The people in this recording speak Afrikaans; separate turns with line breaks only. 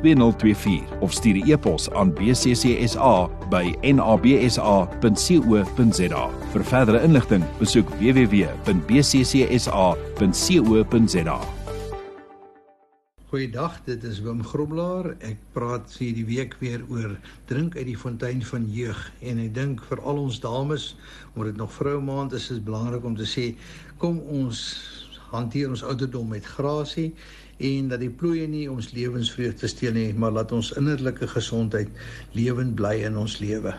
2024 of stuur 'n e-pos aan bccsa by nabsa.co.za. Vir verdere inligting, besoek www.bccsa.co.za.
Goeiedag, dit is Wim Groblaar. Ek praat hierdie week weer oor drink uit die fontein van jeug en ek dink vir al ons dames, omdat dit nog vroue maand is, is belangrik om te sê kom ons hanteer ons ouderdom met grasie en dat die ploeie nie ons lewensvreugde steel nie, maar laat ons innerlike gesondheid lewend bly in ons lewe.